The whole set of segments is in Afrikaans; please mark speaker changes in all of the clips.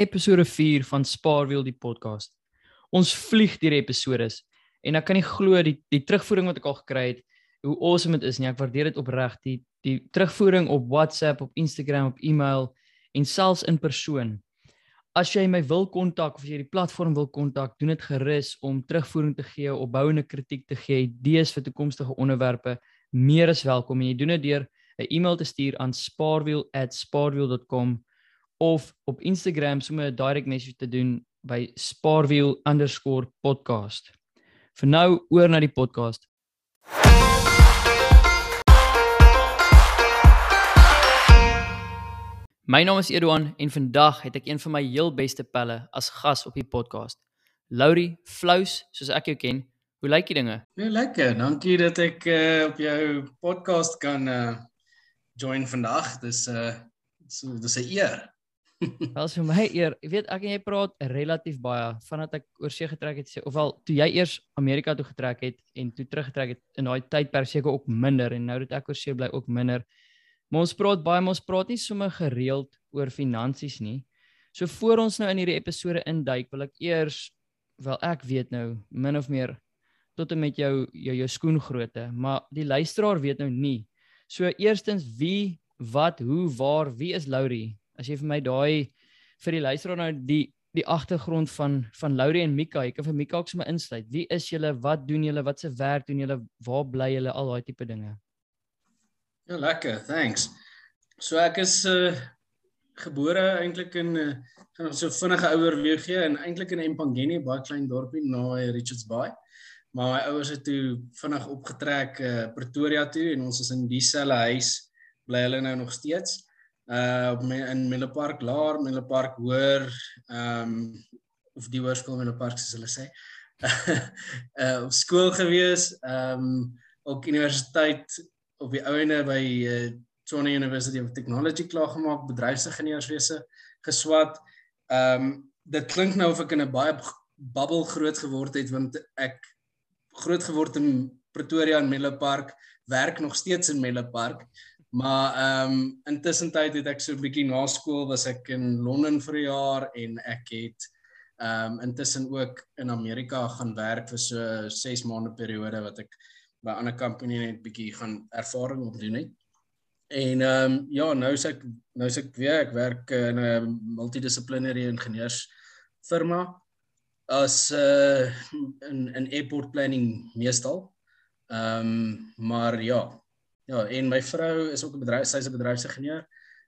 Speaker 1: Episode 4 van Spaarwiel die podcast. Ons vlieg deur episodes en ek kan nie glo die die terugvoering wat ek al gekry het, hoe awesome dit is nie. Ek waardeer dit opreg. Die die terugvoering op WhatsApp, op Instagram, op e-mail en selfs in persoon. As jy my wil kontak of jy die platform wil kontak, doen dit gerus om terugvoering te gee, opbouende kritiek te gee, idees vir toekomstige onderwerpe. Meer as welkom en jy doen dit deur 'n e-mail te stuur aan spaarwiel@spaarwiel.com of op Instagram sommer 'n direct message te doen by spaarwiel_podcast. Vir nou oor na die podcast. My naam is Edouan en vandag het ek een van my heel beste pelle as gas op die podcast. Laurie Flous, soos ek jou ken. Hoe lyk die dinge?
Speaker 2: Nee, lekker. Dankie dat ek uh, op jou podcast kan uh join vandag. Dis uh so dis 'n eer.
Speaker 1: Wel vir my eer, jy weet ek en jy praat relatief baie vandat ek oor see getrek het sê ofwel toe jy eers Amerika toe getrek het en toe teruggetrek het in daai tydperk seker ook minder en nou dat ek oor see bly ook minder. Maar ons praat baie, ons praat nie sommer gereeld oor finansies nie. So voor ons nou in hierdie episode induik, wil ek eers wel ek weet nou min of meer tot en met jou jou jou skoengrootte, maar die luisteraar weet nou nie. So eerstens wie, wat, hoe, waar, wie is Laurie? As jy vir my daai vir die luisteraar nou die die agtergrond van van Laurie en Mika, ek kan vir Mika ook sommer insluit. Wie is julle? Wat doen julle? Wat se werk doen julle? Waar bly julle? Al daai tipe dinge.
Speaker 2: Ja, lekker. Thanks. So ek is uh gebore eintlik in uh gaan so vinnige ouer weer gee en eintlik in Empangeni, baie klein dorpie naby Richards Bay. Maar my ouers het toe vinnig opgetrek uh Pretoria toe en ons is in dieselfde huis bly hulle nou nog steeds uh in Mille Park Laar, Mille Park Hoër, ehm um, of die hoërskool Mille Park soos hulle sê. uh op skool gewees, ehm um, ook universiteit op die ouene by uh Tshwane University of Technology klaar gemaak, bedryfsingenieurswese geswat. Ehm um, dit klink nou of ek in 'n baie bubble groot geword het want ek groot geword in Pretoria en Mille Park, werk nog steeds in Mille Park. Maar ehm um, intussen tyd het ek so 'n bietjie na skool was ek in Londen vir 'n jaar en ek het ehm um, intussen ook in Amerika gaan werk vir so 6 maande periode wat ek by 'n ander company net bietjie gaan ervaring opdoen het. En ehm um, ja, nou is ek nou is ek weer ek werk in 'n multidissiplinêre ingenieurs firma as uh, in in airport planning meestal. Ehm um, maar ja, Ja, en my vrou is ook 'n bedryf, sy's 'n bedryfsingenieur.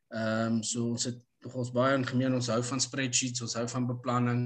Speaker 2: Ehm um, so ons het nog ons baie in gemeen, ons hou van spreadsheets, ons hou van beplanning,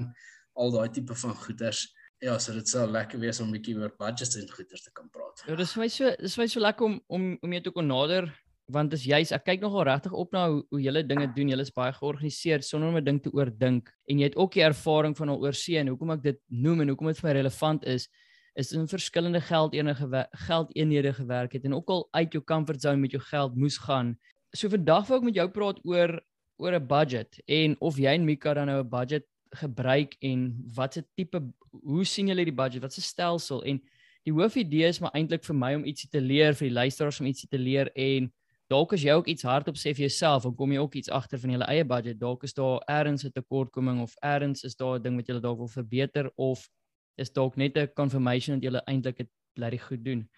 Speaker 2: al daai tipe van goeders. Ja, so dit sal lekker wees om 'n bietjie oor budgets en goeders te kan praat.
Speaker 1: Ja, dis vir my so dis vir my so lekker om om om jou te kon nader want dis juist ek kyk nogal regtig op na hoe, hoe julle dinge doen. Julle is baie georganiseerd sonder om 'n ding te oordink en jy het ook die ervaring van al oor see en hoekom ek dit noem en hoekom dit vir my relevant is is in verskillende geldeenhede geldeenhede gewerk het en ook al uit jou comfort zone met jou geld moes gaan. So vandag wil ek met jou praat oor oor 'n budget en of jy en Mika dan nou 'n budget gebruik en watse tipe hoe sien julle die budget? Watse stelsel en die hoofidee is maar eintlik vir my om ietsie te leer vir die luisteraars om ietsie te leer en dalk as jy ook iets hardop sê vir jouself, dan kom jy ook iets agter van jou eie budget. Dalk is daar ergens 'n tekortkoming of ergens is daar 'n ding wat jy dalk wil verbeter of is dalk net 'n confirmation dat jy eintlik dit bly goed doen.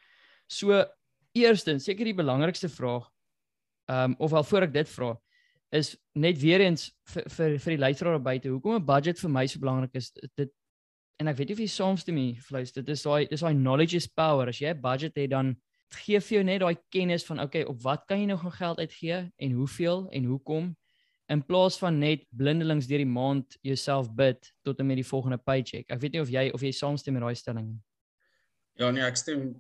Speaker 1: So eerstens, seker die belangrikste vraag ehm um, of al voor ek dit vra is net weer eens vir vir vir die luisteraar buite, hoekom 'n budget vir my so belangrik is dit en ek weet nie of jy saamstem nie, Flous, dit is daai dis daai knowledge is power. As jy 'n budget het dan gee vir jou net daai kennis van okay, op wat kan jy nou gaan geld uitgee en hoeveel en hoekom in plaas van net blindelings deur die maand jouself bid tot en met die volgende paycheck. Ek weet nie of jy of jy saamstem met daai stelling nie.
Speaker 2: Ja nee, ek stem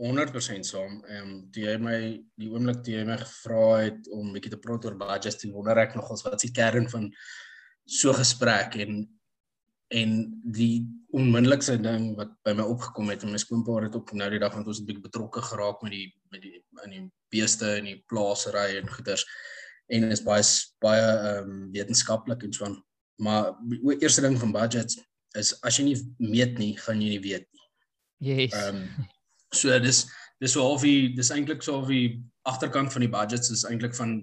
Speaker 2: 100% saam. Ehm um, toe jy my die oomblik toe jy my gevra het om bietjie te praat oor budgets, toe wonder ek nogals wat is die kern van so gesprek en en die onmiddellikste ding wat by my opgekom het en my skoonpa het ook nou die dag want ons het bietjie betrokke geraak met die met die in die beeste en die plaasery en goeders en is baie baie ehm um, wetenskaplik en so aan. Maar die eerste ding van budgets is as jy nie meet nie, gaan jy nie weet nie.
Speaker 1: Yes.
Speaker 2: Ehm um, so dis dis so half die dis eintlik so half die agterkant van die budgets is eintlik van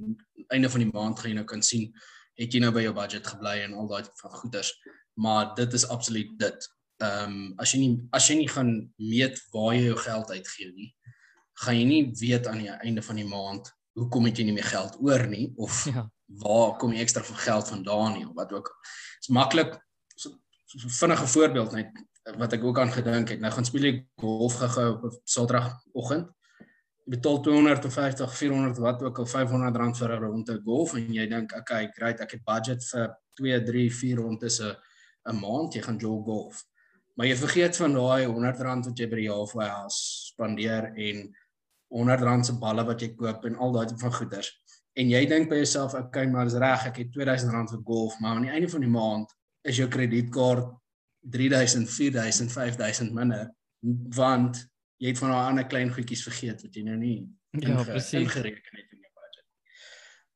Speaker 2: einde van die maand gaan jy nou kan sien het jy nou by jou budget gebly en al daai van goeders. Maar dit is absoluut dit. Ehm um, as jy nie as jy nie gaan meet waar jy jou geld uitgee nie, gaan jy nie weet aan die einde van die maand hoekom het jy nie meer geld oor nie of ja. waar kom jy ekstra van geld vandaan nie of wat ook. Dit is maklik so, so vinnige voorbeeld net wat ek ook aan gedink het. Nou gaan speel ek golf gehou op Saterdagoggend. Jy betaal 250, 400 wat ook al 500 rand vir 'n ronde golf en jy dink, okay, great, ek het budget vir 2, 3, 4 rondes 'n 'n maand, jy gaan jog golf. Maar jy vergeet van daai 100 rand wat jy by die halfway house spandeer en 100 rand se balle wat jy koop en al daai tipe van goeders. En jy dink by jouself, okay, maar dis reg, ek het 2000 rand vir golf, maar aan die einde van die maand is jou kredietkaart 3000, 4000, 5000 minder want jy het van daai ander klein goedjies vergeet wat jy nou nie
Speaker 1: ja,
Speaker 2: ingereken het in jou budget.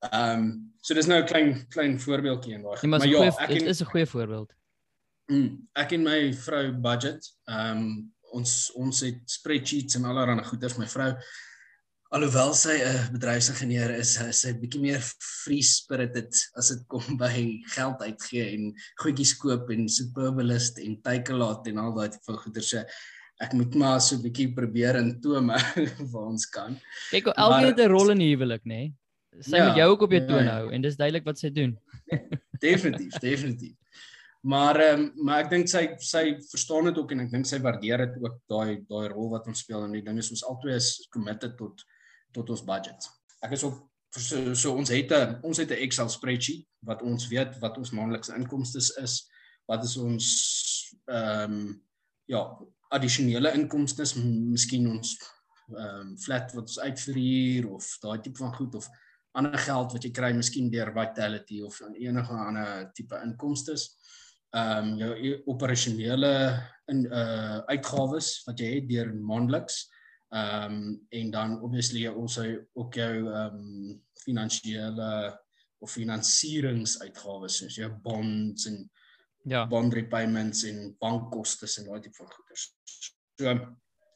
Speaker 2: Ehm um, so dis nou 'n klein klein voorbeeldjie en daai.
Speaker 1: Ja, maar ja, goeie, ek en, is 'n goeie voorbeeld.
Speaker 2: Mm, ek en my vrou budget. Ehm um, ons ons het spreadsheets en allerlei goeders. My vrou alhoewel sy 'n bedryfsingenieur is, sy bietjie meer free spirited as dit kom by geld uitgee en goedjies koop en superbalist en takealot en al daai tipe goeder se. Ek moet maar so 'n bietjie probeer in tome waar ons kan.
Speaker 1: Kyk, elkeen het 'n rol in die huwelik, nê? Nee? Sy ja, moet jou ook op jou ja, toon ja. hou en dis duidelik wat sy doen.
Speaker 2: definitief, definitief. Maar ehm um, maar ek dink sy sy verstaan dit ook en ek dink sy waardeer dit ook daai daai rol wat ons speel en die ding is ons albei is committed tot tot ons budget. Ek is op so, so ons het 'n ons het 'n Excel spreadsheet wat ons weet wat ons maandelikse inkomste is, wat is ons ehm um, ja, addisionele inkomste, miskien ons ehm um, flat wat ons uitverhuur of daai tipe van goed of ander geld wat jy kry miskien deur Vitality of enige ander tipe inkomste. Ehm um, jou operasionele in uh uitgawes wat jy het deur maandeliks Ehm um, en dan obviously ons ook jou ehm um, finansiële of finansieringsuitgawes soos jou bonds en ja bond repayments en bankkoste en daai tipe van goeder. So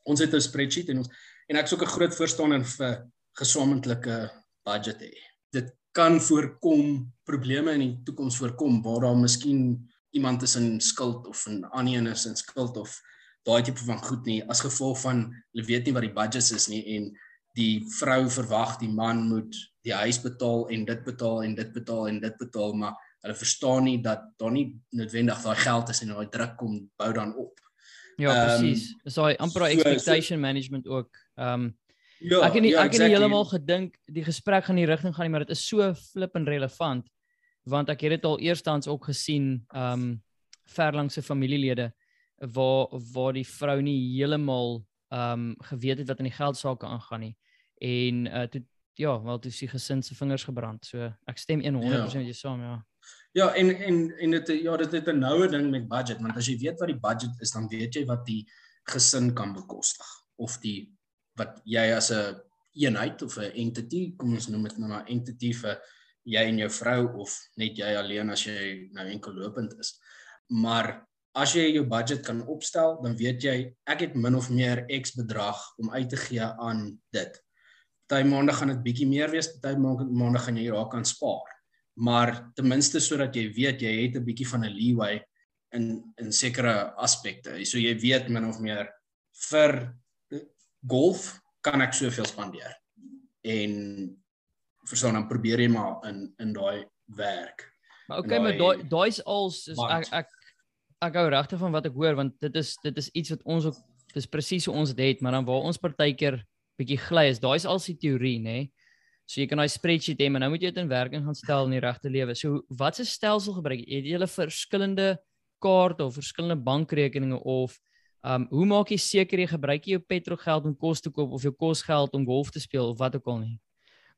Speaker 2: ons het 'n spreadsheet en ons en ek soek 'n groot voorstander vir gesamentlike budget hê. Dit kan voorkom probleme in die toekoms voorkom waar daar miskien iemand is in skuld of 'n ander een is in skuld of daai tipe van goed nie as gevolg van hulle weet nie wat die budget is nie en die vrou verwag die man moet die huis betaal en dit betaal en dit betaal en dit betaal maar hulle verstaan nie dat daar nie noodwendig daai geld is en daai druk kom bou dan op.
Speaker 1: Ja, um, presies. Dis daai amper so, expectation so, management ook. Ehm um, ja, ek het nie, ja, ek het exactly. heeltemal gedink die gesprek gaan in die rigting gaan nie, maar dit is so flippend relevant want ek het dit al eerstens ook gesien ehm um, verlangse familielede waar waar die vrou nie heeltemal ehm um, geweet het wat aan die geld sake aangaan nie en uh toe ja, wel toe sy gesin se vingers gebrand. So ek stem 100% ja. met jou saam, ja.
Speaker 2: Ja, en en en dit ja, dit het 'n noue ding met budget, want as jy weet wat die budget is, dan weet jy wat die gesin kan bekostig of die wat jy as 'n eenheid of 'n entity, kom ons noem dit nou maar entity vir jy en jou vrou of net jy alleen as jy nou enkel lopend is. Maar as jy jou budget kan opstel, dan weet jy ek het min of meer X bedrag om uit te gee aan dit. Party maande gaan dit bietjie meer wees, party maande gaan jy raak aan spaar. Maar ten minste sodat jy weet jy het 'n bietjie van 'n leeway in in sekere aspekte. So jy weet min of meer vir golf kan ek soveel spandeer. En verstaan dan probeer jy maar in in daai werk.
Speaker 1: Maar okay, maar daai daai's als is ek ek ek hou regtig van wat ek hoor want dit is dit is iets wat ons ook dis presies hoe ons dit het maar dan waar ons partykeer bietjie gly is daai is al die teorie nê? So jy kan daai spreadsheet hê maar nou moet jy dit in werking gaan stel in die regte lewe. So wat se stelsel gebruik jy? Het jy hulle verskillende kaarte of verskillende bankrekeninge of um hoe maak jy seker jy gebruik jy jou petrolgeld om kos te koop of jou kosgeld om golf te speel of wat ook al nie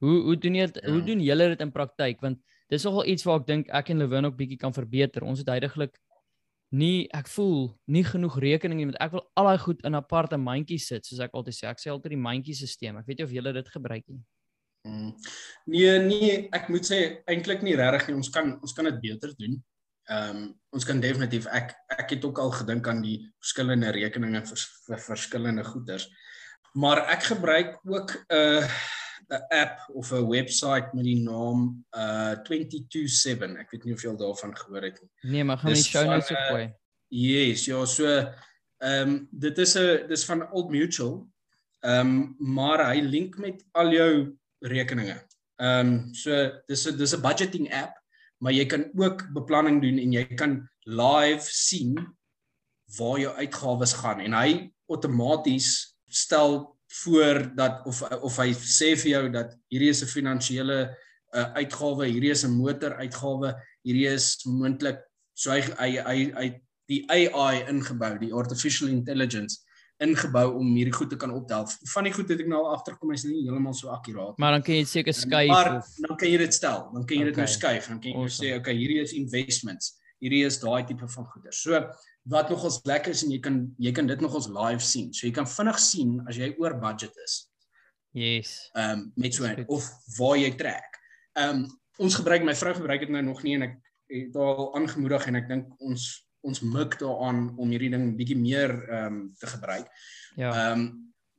Speaker 1: hoe hoe doen jy dit ja. hoe doen julle dit in praktyk? Want dis nogal iets waar ek dink ek en Lewin ook bietjie kan verbeter. Ons het heidaglik nie ek voel nie genoeg rekening nie met ek wil al daai goed in aparte mandjies sit soos ek altyd sê. Ek sê altyd die mandjiesisteem ek weet nie of julle dit gebruik nie.
Speaker 2: Mm. nee nee ek moet sê eintlik nie regtig nie. Ons kan ons kan dit beter doen. Ehm um, ons kan definitief ek ek het ook al gedink aan die verskillende rekeninge vir, vir verskillende goederes maar ek gebruik ook 'n uh, 'n app of 'n webwerf met die naam uh 227. Ek weet nie al daarvan gehoor het nie.
Speaker 1: Nee, maar gaan die show notes op gooi.
Speaker 2: Yes, ja, so ehm um, dit is 'n dis van Old Mutual. Ehm um, maar hy link met al jou rekeninge. Ehm um, so dis 'n dis 'n budgeting app, maar jy kan ook beplanning doen en jy kan live sien waar jou uitgawes gaan en hy outomaties stel voor dat of of hy sê vir jou dat hierdie is 'n finansiële uh, uitgawe, hierdie is 'n motor uitgawe, hierdie is moontlik so hy hy hy, hy die AI ingebou, die artificial intelligence ingebou om hierdie goed te kan optel. Van die goed het ek nou al agterkom is nie heeltemal so akkuraat nie.
Speaker 1: Maar dan kan jy seker skuif
Speaker 2: maar, of dan kan jy dit stel. Dan kan jy dit okay. nou skuif. Dan kan jy awesome. sê okay, hierdie is investments. Hierdie is daai tipe van goeder. So wat nogals lekker is en jy kan jy kan dit nogals live sien. So jy kan vinnig sien as jy oor budget is.
Speaker 1: Yes.
Speaker 2: Ehm um, met so of waar jy trek. Ehm um, ons gebruik my vrou gebruik dit nou nog nie en ek het al aangemoedig en ek dink ons ons mik daaraan om hierdie ding bietjie meer ehm um, te gebruik. Ja. Ehm um,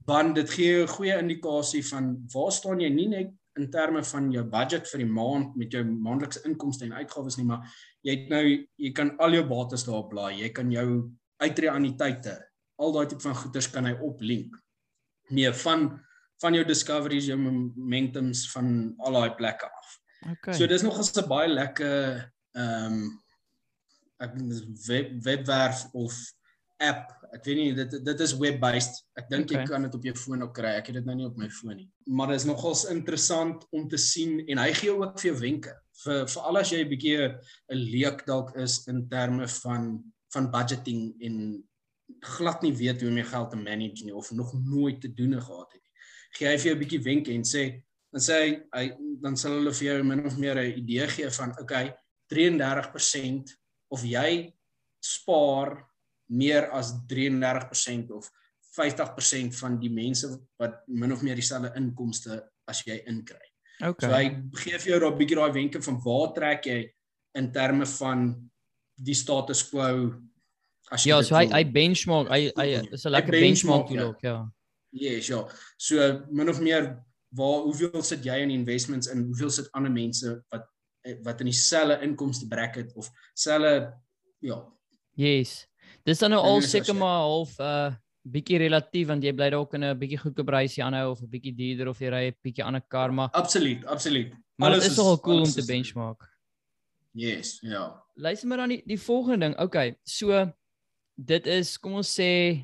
Speaker 2: want dit gee 'n goeie indikasie van waar staan jy nie net in terme van jou budget vir die maand met jou maandelikse inkomste en uitgawes nie, maar jy het nou jy kan al jou bates daarop blaai. Jy kan jou uitreaniteite, al daai tipe van goederes kan hy oplink. Nee, van van jou discoveries, jou momentums van al daai plekke af. Okay. So dis nog 'n baie lekker ehm um, ek web webwerf of app. Ek weet nie dit dit is web based. Ek dink okay. jy kan dit op jou foon ook kry. Ek het dit nou nie op my foon nie. Maar dit is nogals interessant om te sien en hy gee ook vir jou wenke vir vir al as jy 'n bietjie 'n leek dalk is in terme van van budgeting en glad nie weet hoe om jou geld te manage nie of nog nooit te doen gehad het nie. Gee hy vir jou 'n bietjie wenke en sê dan sê hy, hy dan sal hulle vir jou min of meer 'n idee gee van okay, 33% of jy spaar meer as 33% of 50% van die mense wat min of meer dieselfde inkomste as jy inkry. Okay. So hy gee vir jou daai bietjie daai wenke van waar trek jy in terme van die status quo
Speaker 1: as jy Ja, so hy hy benchmark, hy hy is 'n lekker benchmark tool ook, ja.
Speaker 2: Yes, ja. So min of meer waar hoeveel sit jy in investments en hoeveel sit ander mense wat wat in dieselfde inkomste bracket of selfe ja.
Speaker 1: Yes. Dis dan nou al seker maar half uh bietjie relatief want jy bly dalk in 'n bietjie goedkoop huisie aanhou of 'n bietjie duurder of jy ry 'n bietjie ander kar maar
Speaker 2: Absoluut, absoluut.
Speaker 1: Maar dit is nogal cool om te benchmark.
Speaker 2: Yes, ja.
Speaker 1: Luister maar dan die, die volgende ding. Okay, so dit is kom ons sê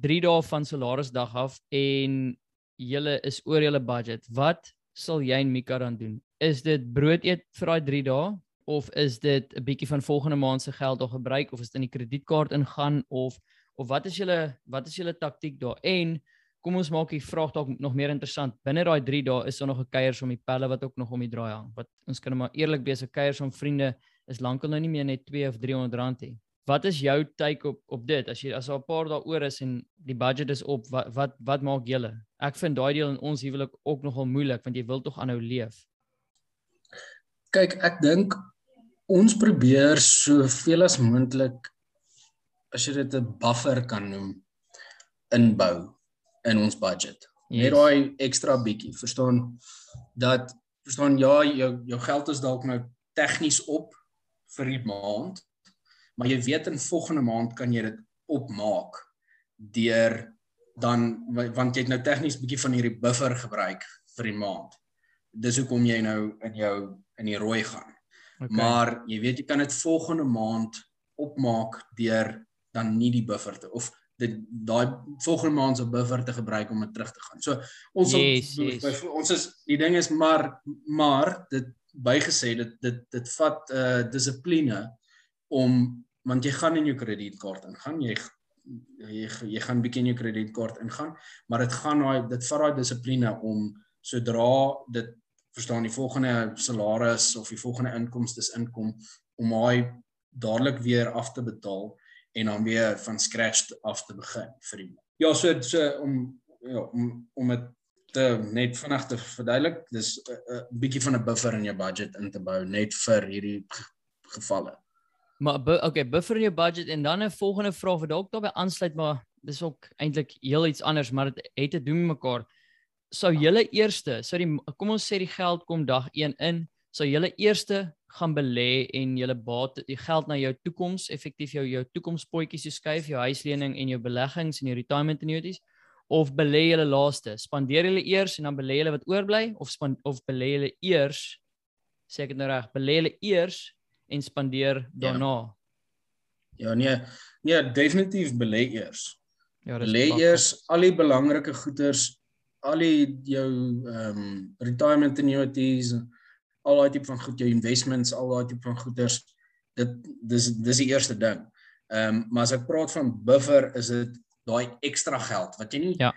Speaker 1: 3 dae van salarisdag af en julle is oor julle budget. Wat sal jy en Mika dan doen? Is dit brood eet vir daai 3 dae of is dit 'n bietjie van volgende maand se geld al gebruik of is dit in die kredietkaart ingaan of of wat is julle wat is julle taktik daar? En kom ons maak die vraag dalk nog meer interessant. Binne daai 3 dae is daar nog 'n kuiers om die pelle wat ook nog om die draai hang. Wat ons kan maar eerlik wees, 'n kuiers om vriende is lankal nou nie meer net 2 of 300 rand nie. Wat is jou take op op dit? As jy as daar 'n paar dae oor is en die budget is op, wat wat wat maak julle? Ek vind daai deel in ons huwelik ook nogal moeilik want jy wil tog aanhou leef.
Speaker 2: Kyk, ek dink ons probeer soveel as moontlik as jy dit 'n buffer kan noem inbou in ons budget. Yes. Net daai ekstra bietjie, verstaan dat verstaan ja, jou jou geld is dalk nou tegnies op vir die maand, maar jy weet in volgende maand kan jy dit opmaak deur dan want jy het nou tegnies bietjie van hierdie buffer gebruik vir die maand. Dis hoekom jy nou in jou in die rooi gaan. Okay. Maar jy weet jy kan dit volgende maand opmaak deur dan nie die buffer te of dit daai volgende maand se buffer te gebruik om dit terug te gaan. So ons yes, sal, yes. By, ons is die ding is maar maar dit bygesê dit dit dit vat 'n uh, dissipline om want jy gaan in jou kredietkaart ingaan jy jy jy gaan bietjie in jou kredietkaart ingaan maar dit gaan daai dit vat daai dissipline om sodra dit verstaan die volgende salaris of die volgende inkomste inkom om daai dadelik weer af te betaal en dan weer van scratch af te begin vir die Ja, so so om ja, om om dit te net vinnig te verduidelik, dis 'n uh, uh, bietjie van 'n buffer in jou budget in te bou net vir hierdie gevalle.
Speaker 1: Maar okay, buffer in jou budget en dan 'n volgende vraag wat dalk daarbey aansluit, maar dis ook eintlik heel iets anders, maar dit het te doen mekaar. Sou julle eerste, sou die kom ons sê die geld kom dag 1 in, sou julle eerste gaan belê en julle baat die geld na jou toekoms effektief jou jou toekomspotjies skuif, jou huislening en jou beleggings en jou retirement annuities of belê julle laaste? Spandeer julle eers en dan belê julle wat oorbly of span, of belê julle eers sê ek dit nou reg, belê julle eers en spandeer ja. daarna?
Speaker 2: Ja, ja nee, nee, definitief belê eers. Ja, belê eers al die belangrike goederes, al die jou ehm um, retirement annuities al daai tipe van goed jou investments, al daai tipe van goederes. Dit dis dis die eerste ding. Ehm um, maar as ek praat van buffer is dit daai ekstra geld wat jy nie
Speaker 1: ja.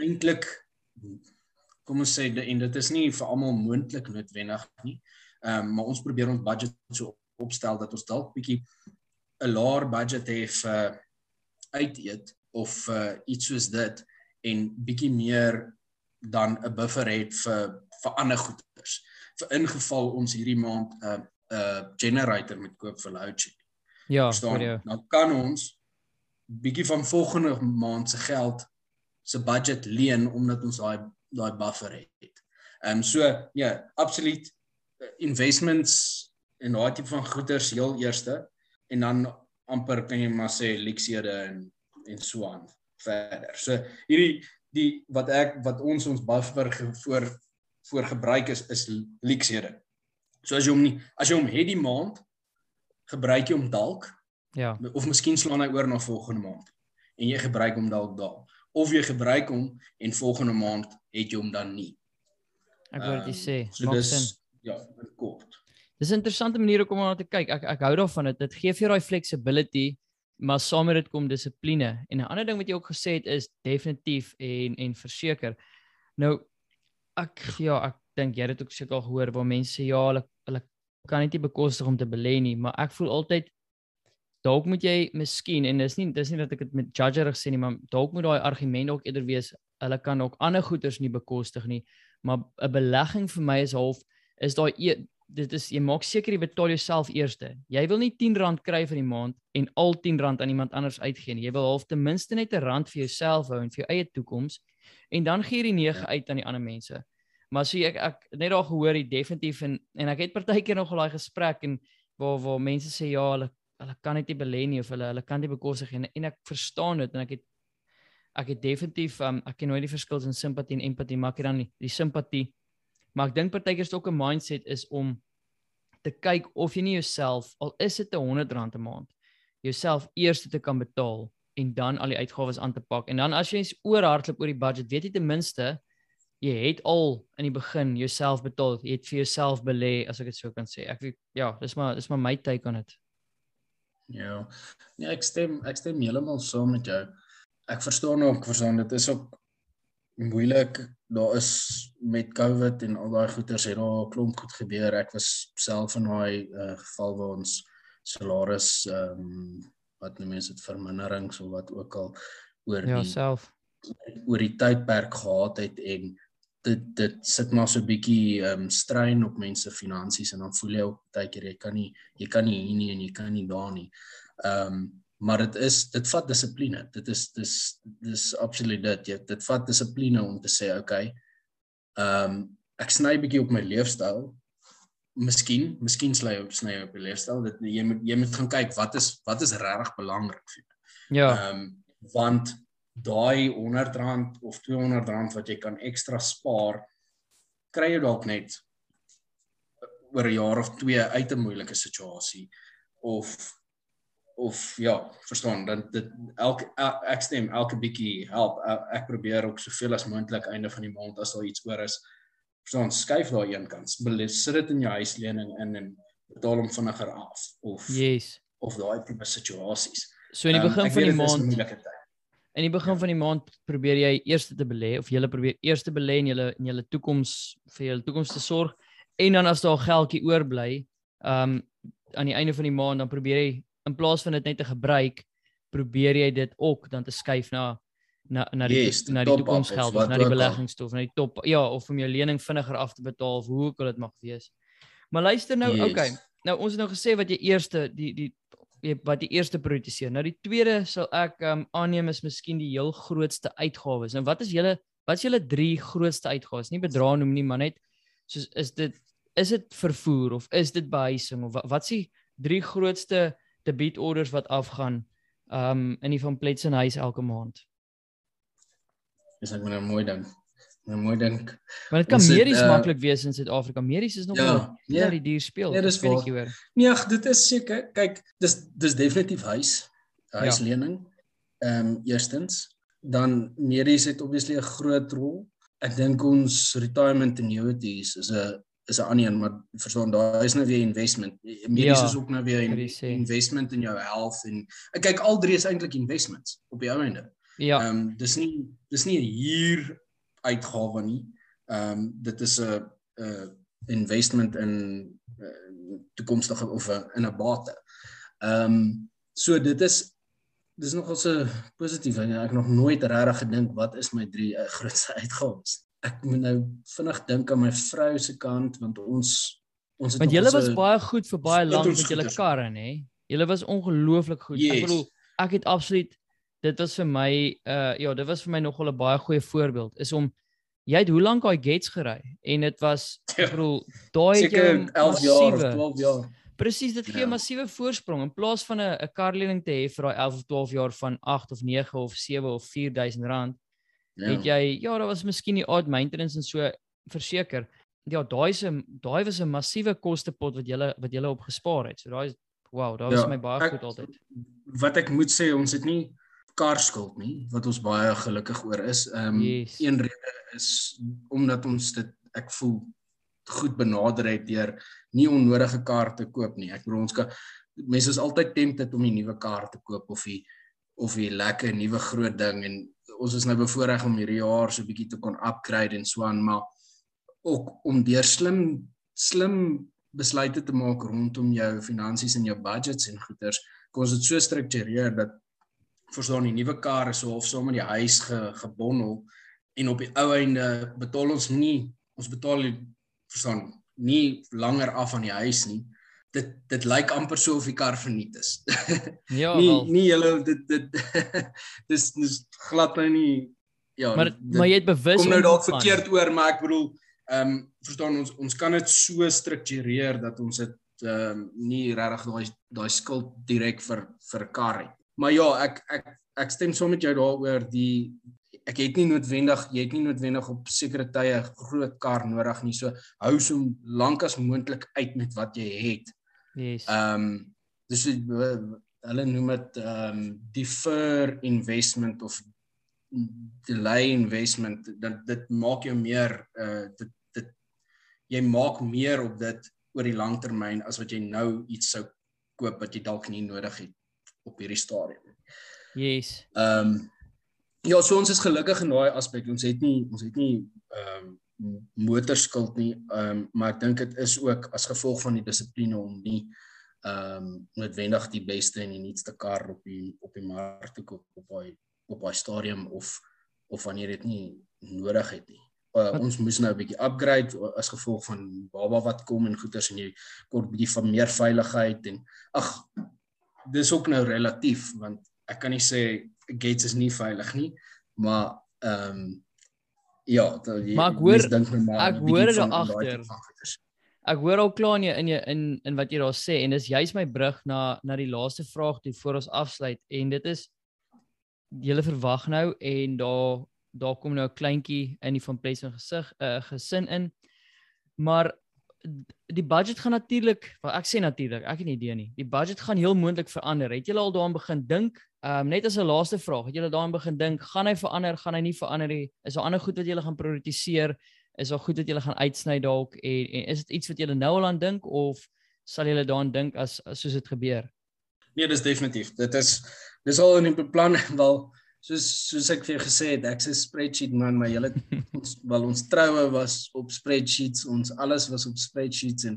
Speaker 2: eintlik kom ons sê en dit is nie vir almal moontlik noodwendig nie. Ehm um, maar ons probeer ons budget so opstel dat ons dalk bietjie 'n laer budget het vir uh, uit eet of uh, iets soos dit en bietjie meer dan 'n buffer het vir vir ander goederes vir ingeval ons hierdie maand 'n uh, 'n uh, generator moet koop vir load shedding.
Speaker 1: Ja, vir jou.
Speaker 2: Dan kan ons bietjie van volgende maand se geld se budget leen omdat ons daai daai buffer het. Ehm um, so ja, absoluut uh, investments en daai tipe van goederes heel eerste en dan amper kan jy maar sê leksede en en so aan verder. So hierdie die wat ek wat ons ons buffer voor voor gebruik is is leaksede. So as jy hom nie as jy hom het die maand gebruik jy hom dalk
Speaker 1: ja
Speaker 2: of miskien slaan hy oor na volgende maand en jy gebruik hom dalk daal of jy gebruik hom en volgende maand het jy hom dan nie.
Speaker 1: Ek wou dit sê.
Speaker 2: Um, so dis sin. ja, kort.
Speaker 1: Dis 'n interessante manier om na te kyk. Ek ek hou daarvan dit dit gee vir jou daai flexibility maar saam met dit kom dissipline. En 'n ander ding wat jy ook gesê het is definitief en en verseker. Nou ek ja, ek dink jy het dit ook seker al gehoor waar mense sê ja, hulle hulle kan net nie bekostig om te belê nie, maar ek voel altyd dalk moet jy miskien en dis nie dis nie dat ek dit met judgerig sê nie, maar dalk moet daai argument ook eerder wees hulle kan ook ander goederes nie bekostig nie, maar 'n belegging vir my is half is daai e, dit is jy maak seker jy betaal jouself eerste. Jy wil nie R10 kry vir die maand en al R10 aan iemand anders uitgee nie. Jy wil half ten minste net 'n rand vir jouself hou en vir jou eie toekoms en dan gee jy die 9 ja. uit aan die ander mense. Maar so ek ek net daar gehoor die definitief en en ek het partykeer nog al daai gesprek en waar waar mense sê ja, hulle hulle kan net nie belê nie of hulle hulle kan nie bekostig en en ek verstaan dit en ek het ek het definitief um, ek ken nooit die verskil tussen simpatie en empatie maar ek het dan die, die simpatie maar ek dink partykeer is ook 'n mindset is om te kyk of jy nie jouself al is dit 'n 100 rand 'n maand jouself eers te kan betaal en dan al die uitgawes aan te pak en dan as jy oorhardloop oor die budget weet jy ten minste jy het al in die begin jouself betaal. Jy het vir jouself belê, as ek dit sou kan sê. Ek ja, dis maar dis maar my take on dit.
Speaker 2: Ja. Nee, ek stem ek stem heeltemal saam met jou. Ek verstaan ook, verstaan dit is ook moeilik. Daar is met COVID en al daai goeters het daar 'n klomp goed gebeur. Ek was self in daai uh, geval waar ons salaris ehm um, wat noem mense dit verminderings of wat ook al oor
Speaker 1: ja, die self
Speaker 2: oor die tydperk gehad het en dit dit sit maar so 'n bietjie ehm um, strain op mense finansies en dan voel jy ook baie keer jy kan nie jy kan nie hier nie en jy kan nie daar nie. Ehm um, maar dit is dit vat dissipline. Dit is dis dis absoluut dit. Jy dit vat dissipline om te sê okay. Ehm um, ek sny bietjie op my leefstyl. Miskien, miskien sny op sny op my leefstyl. Dit jy moet jy moet gaan kyk wat is wat is regtig belangrik vir jou.
Speaker 1: Ja.
Speaker 2: Ehm um, want daai 100 rand of 200 rand wat jy kan ekstra spaar kry jy dalk net oor 'n jaar of twee uit 'n moeilike situasie of of ja, verstaan, dan dit elke ek stem elke bietjie help. Ek probeer ook soveel as moontlik einde van die maand as daar iets oor is, verstaan, skuif daai een kant. Sit dit in jou huislening in en betaal hom vinniger af of
Speaker 1: Yes.
Speaker 2: of daai tipe situasies.
Speaker 1: So in die begin um, van die maand In die begin van die maand probeer jy eers te belê of jy probeer eers te belê in julle in julle toekoms vir julle toekoms te sorg en dan as daar geldjie oorbly, um aan die einde van die maand dan probeer jy in plaas van dit net te gebruik, probeer jy dit ook dan te skuif na na na die yes, na die toekomsgeld of na die beleggings toe of na die top ja of om jou lening vinniger af te betaal of hoe ook al dit mag wees. Maar luister nou, yes. okay. Nou ons het nou gesê wat jy eerste die die wat die eerste prioritiseer. Nou die tweede sal ek um, aanneem is miskien die heel grootste uitgawes. Nou wat is julle wat is julle drie grootste uitgawes? Nie bedrae noem nie, maar net soos is dit is dit vervoer of is dit behuising of wat wat s'ie drie grootste debietorders wat afgaan um in die van Pletsen huis elke maand?
Speaker 2: Dis ek moet nou mooi dink. Nou mooi dink.
Speaker 1: Maar dit kan medies
Speaker 2: uh,
Speaker 1: maklik wees in Suid-Afrika. Medies is nog
Speaker 2: Ja, ja.
Speaker 1: ja, die duur speel.
Speaker 2: Ja, dis
Speaker 1: weet nie hoor.
Speaker 2: Nee, ag, dit is seker. Kyk, dis dis definitief huis. Huislening. Ehm um, eerstens, dan medies het obviously 'n groot rol. Ek dink ons retirement annuities is 'n is 'n ander een, maar verstaan daai is nou weer investment. Medies
Speaker 1: Ja,
Speaker 2: is ook nou weer in, investment in jou health en ek kyk al drie is eintlik investments op die ou einde.
Speaker 1: Ja,
Speaker 2: Ehm um, dis nie dis nie 'n huur uitgawe nie. Ehm um, dit is 'n 'n investment in uh, toekomstige of a, in 'n bate. Ehm um, so dit is dis nogal so positief en ek nog nooit regtig gedink wat is my drie uh, grootste uitgawes. Ek moet nou vinnig dink aan my vrou se kant want ons ons het
Speaker 1: want julle was baie goed vir baie lank met julle karre, nê? Julle was ongelooflik goed. Ek
Speaker 2: Yes.
Speaker 1: bedoel, ek het absoluut dit was vir my uh ja, dit was vir my nogal 'n baie goeie voorbeeld is om jy het hoe lank daai gates gery en dit was ek bedoel daai
Speaker 2: seker 11 jaar of
Speaker 1: massiewe-
Speaker 2: 12 jaar.
Speaker 1: Presies, dit gee 'n
Speaker 2: Ja.
Speaker 1: massiewe voorsprong in plaas van 'n 'n karlening te hê vir daai 11 of 12 jaar van 8 of 9 of 7 of 4000 rand.
Speaker 2: Ja.
Speaker 1: Het jy ja, daar was miskien die odd maintenance en so verseker. Ja, daai 'n daai was 'n massiewe kostepot wat jy wat jy op gespaar het. So daai is wow, daar was
Speaker 2: Ja,
Speaker 1: my baie
Speaker 2: ek-
Speaker 1: goed altyd.
Speaker 2: wat ek moet sê ons het nie karskuld nie wat ons baie gelukkig oor is. Ehm um,
Speaker 1: Yes.
Speaker 2: een rede is omdat ons dit ek voel goed benader het deur nie onnodige kaarte te koop nie. Ek bedoel ons kan mense is altyd tempted om die nuwe kaart te koop of die of die lekker nuwe groot ding en ons is nou bevoorreg om hierdie jaar so 'n bietjie te kon upgrade en so aan maar ook om deur slim slim besluite te maak rondom jou finansies en jou budgets en goeders kon ons dit so struktureer dat verstaan die nuwe kar is so of saam met die huis ge, gebondel en op die ou einde betaal ons nie ons betaal verstaan nie langer af aan die huis nie dit dit lyk amper so of die kar verniet is
Speaker 1: Ja,
Speaker 2: nie
Speaker 1: wel.
Speaker 2: nie julle dit dit dis dis glad nou nie ja
Speaker 1: Maar
Speaker 2: dit-
Speaker 1: maar jy het bewus
Speaker 2: kom nou dalk verkeerd oor maar ek bedoel ehm um, verstaan ons ons kan dit so struktureer dat ons dit ehm um, nie regtig daai daai skuld direk vir vir kar het. Maar ja, ek ek ek stem saam met jou daaroor die ek het nie noodwendig jy het nie noodwendig op sekere tye groot kar nodig nie. So hou so lank as moontlik uit met wat jy het.
Speaker 1: Yes.
Speaker 2: Ehm um, dis hulle noem dit ehm um, defer investment of delay investment dat dit maak jou meer uh dit dit jy maak meer op dit oor die lang termyn as wat jy nou iets sou koop wat jy dalk nie nodig het op hierdie stadium.
Speaker 1: yes.
Speaker 2: Ehm um, ja, so ons is gelukkig in daai aspek. Ons het nie ons het nie ehm um, motorskuld nie. Ehm um, maar ek dink dit is ook as gevolg van die dissipline om nie ehm um, noodwendig die beste en die nuutste kar op die op die mark te koop op daai op daai stadium of of wanneer dit nie nodig het nie. Uh, ons moes nou 'n bietjie upgrade as gevolg van baba wat kom en goeders en jy kort bietjie van meer veiligheid en ag dis ook nou relatief want ek kan nie sê gates is nie veilig nie, maar ehm um, ja, dat jy
Speaker 1: Maar ek hoor-
Speaker 2: dink nou maar
Speaker 1: ek hoor
Speaker 2: van-
Speaker 1: daar agter. Ek hoor al klaar in jou in jou in in wat jy daar sê en dis juist my brug na na die laaste vraag toe voor ons afsluit en dit is julle verwag nou en daar daar kom nou 'n kleintjie in die van Plesing gesig 'n uh, gesin in. Maar die budget gaan natuurlik, wel ek sê natuurlik, ek het nie idee nie. Die budget gaan heel moontlik verander. Het julle al daaraan begin dink? Ehm um, net as 'n laaste vraag, het julle daaraan begin dink, gaan hy verander, gaan hy nie verander nie? Is daar ander goed wat julle gaan prioritiseer? Is daar goed wat julle gaan uitsny dalk en, en is dit iets wat julle nou al aan dink of sal julle daaraan dink as, as soos dit gebeur?
Speaker 2: Nee, dis definitief. Dit is dis al in die beplan wel soos soos ek vir jou gesê het, ek's 'n spreadsheet man, maar julle ons wel ons troue was op spreadsheets, ons alles was op spreadsheets en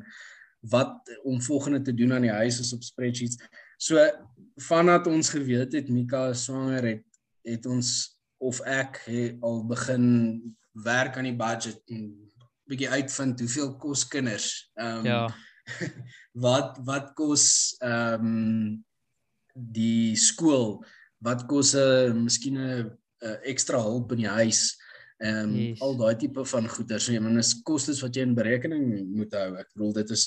Speaker 2: wat om volgende te doen aan die huis is op spreadsheets. So vandat ons geweet het Mika is swanger het het ons of ek het al begin werk aan die budget en bietjie uitvind hoeveel kos kinders. Ehm um,
Speaker 1: Ja.
Speaker 2: wat wat kos ehm um, die skool wat kos 'n uh, miskien 'n uh, ekstra hulp in die huis Ehm um, yes. al daai tipe van goederes, jy moet is kostes wat jy in berekening moet hou. Ek bedoel dit is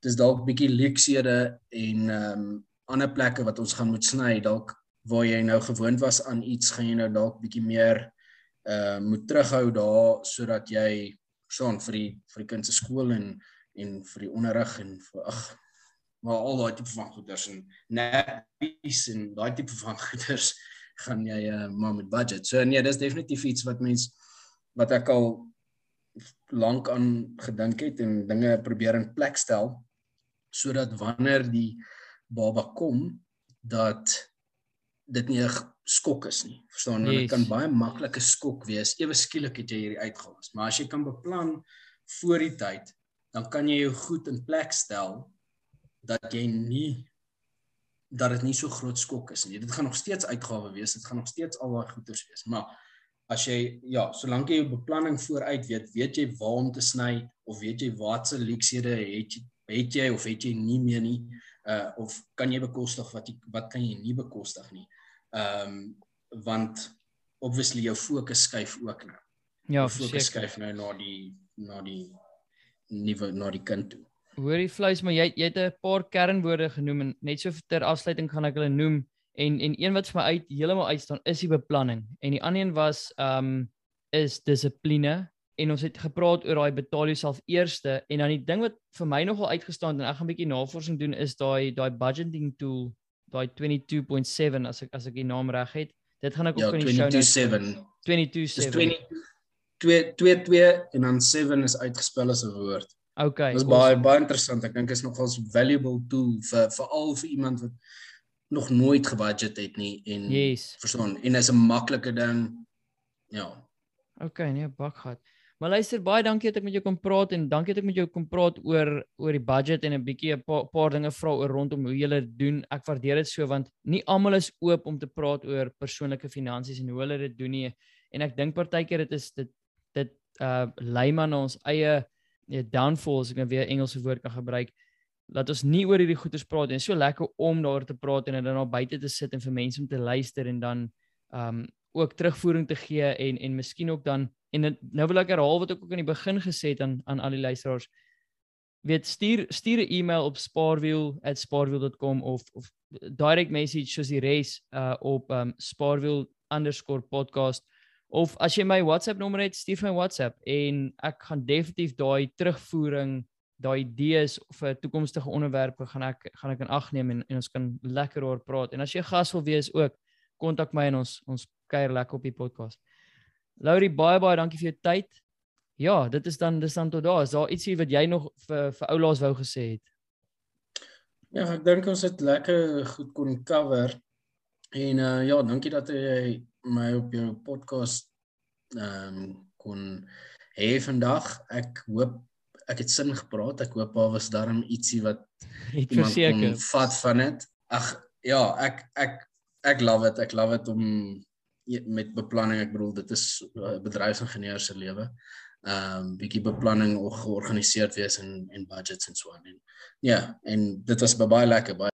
Speaker 2: dis dalk bietjie luksede en ehm um, ander plekke wat ons gaan moet sny dalk waar jy nou gewoond was aan iets gaan jy nou dalk bietjie meer uh moet terughou daar sodat jy staan vir die vir die kind se skool en en vir die onderrig en vir ag maar al daai tipe van goeders en nappies en daai tipe van goeders gaan jy uh, maar met budget. So nee, dis definitief iets wat mens wat ek al lank aan gedink het en dinge probeer in plek stel sodat wanneer die baba kom dat dit nie 'n skok is nie. Verstaan? Want yes. dit kan baie maklike skok wees. Ewe skielik het jy hierdie uitgawes. Maar as jy kan beplan voor die tyd, dan kan jy jou goed in plek stel dat jy nie dat dit nie so groot skok is nie. Dit gaan nog steeds uitgawe wees. Dit gaan nog steeds al daai goeders wees. Maar as jy ja, solank jy jou beplanning vooruit weet, weet jy waar om te sny of weet jy watse leksede het jy het jy of het jy nie meer nie uh of kan jy bekostig wat jy wat kan jy nie bekostig nie. Ehm um, want obviously jou fokus skuif ook nou.
Speaker 1: Ja,
Speaker 2: fokus skuif nou na die na die nuwe na die kind toe.
Speaker 1: Hoorie vleis, maar jy jy het 'n paar kernwoorde genoem en net so ter afsluiting gaan ek hulle noem en en een wat vir my uit heeltemal uitstaan is die beplanning en die ander een was ehm um, is dissipline en ons het gepraat oor daai betaal jouself eerste en dan die ding wat vir my nogal uitgestaan en ek gaan 'n bietjie navorsing doen is daai daai budgeting tool daai 22.7 as ek as ek die naam reg het. Dit gaan ek
Speaker 2: ook
Speaker 1: ja,
Speaker 2: in die show notes 22.7 22 en dan 7 is uitgespel as 'n woord.
Speaker 1: Okay
Speaker 2: dis baie awesome. baie interessant. Ek dink is nogal 'n valuable tool vir veral vir iemand wat nog nooit gebudget het nie en
Speaker 1: yes.
Speaker 2: verstaan en is 'n maklike ding. Ja.
Speaker 1: Okay, nee, bak gehad. Maar luister, baie dankie dat ek met jou kon praat en dankie dat ek met jou kon praat oor oor die budget en 'n bietjie 'n paar, paar dinge vra oor rondom hoe jy dit doen. Ek waardeer dit so want nie almal is oop om te praat oor persoonlike finansies en hoe hulle dit doen nie. En ek dink partykeer dit is dit dit uh lei maar na ons eie nee, downfalls, ek kan weer Engelse woord kan gebruik. Laat ons nie oor hierdie goeters praat en so lekker om daaroor te praat en dan daar buite te sit en vir mense om te luister en dan um ook terugvoering te gee en en miskien ook dan en nou wil ek herhaal wat ek ook aan die begin gesê het aan aan al die luisteraars. Weet stuur stuur 'n e-mail op spaarwiel@spaarwiel.com of of direct message soos die res uh op um spaarwiel_podcast of as jy my WhatsApp nommer het, stuur my WhatsApp en ek gaan definitief daai terugvoering, daai idees vir toekomstige onderwerpe gaan ek gaan ek in ag neem en, en ons kan lekker oor praat. En as jy gas wil wees ook, kontak my en ons ons kuier lekker op die podcast. Laurie, baie baie dankie vir jou tyd. Ja, dit is dan dis dan tot daar. Is daar ietsie wat jy nog vir vir oulaas wou gesê het?
Speaker 2: Ja, ek dink ons het lekker goed kon cover. En uh ja, dankie dat jy my op jou podcast ehm um, kon hê vandag. Ek hoop ek het sin gepraat. Ek hoop daar was darm ietsie wat
Speaker 1: ek verseker
Speaker 2: vat van dit. Ag ja, ek ek ek love it. Ek love it om met beplanning ek bedoel dit is uh, bedryfsingenieur se lewe. Ehm um, bietjie beplanning of georganiseerd wees en en budgets en so aan en ja en dit was baie lekker baie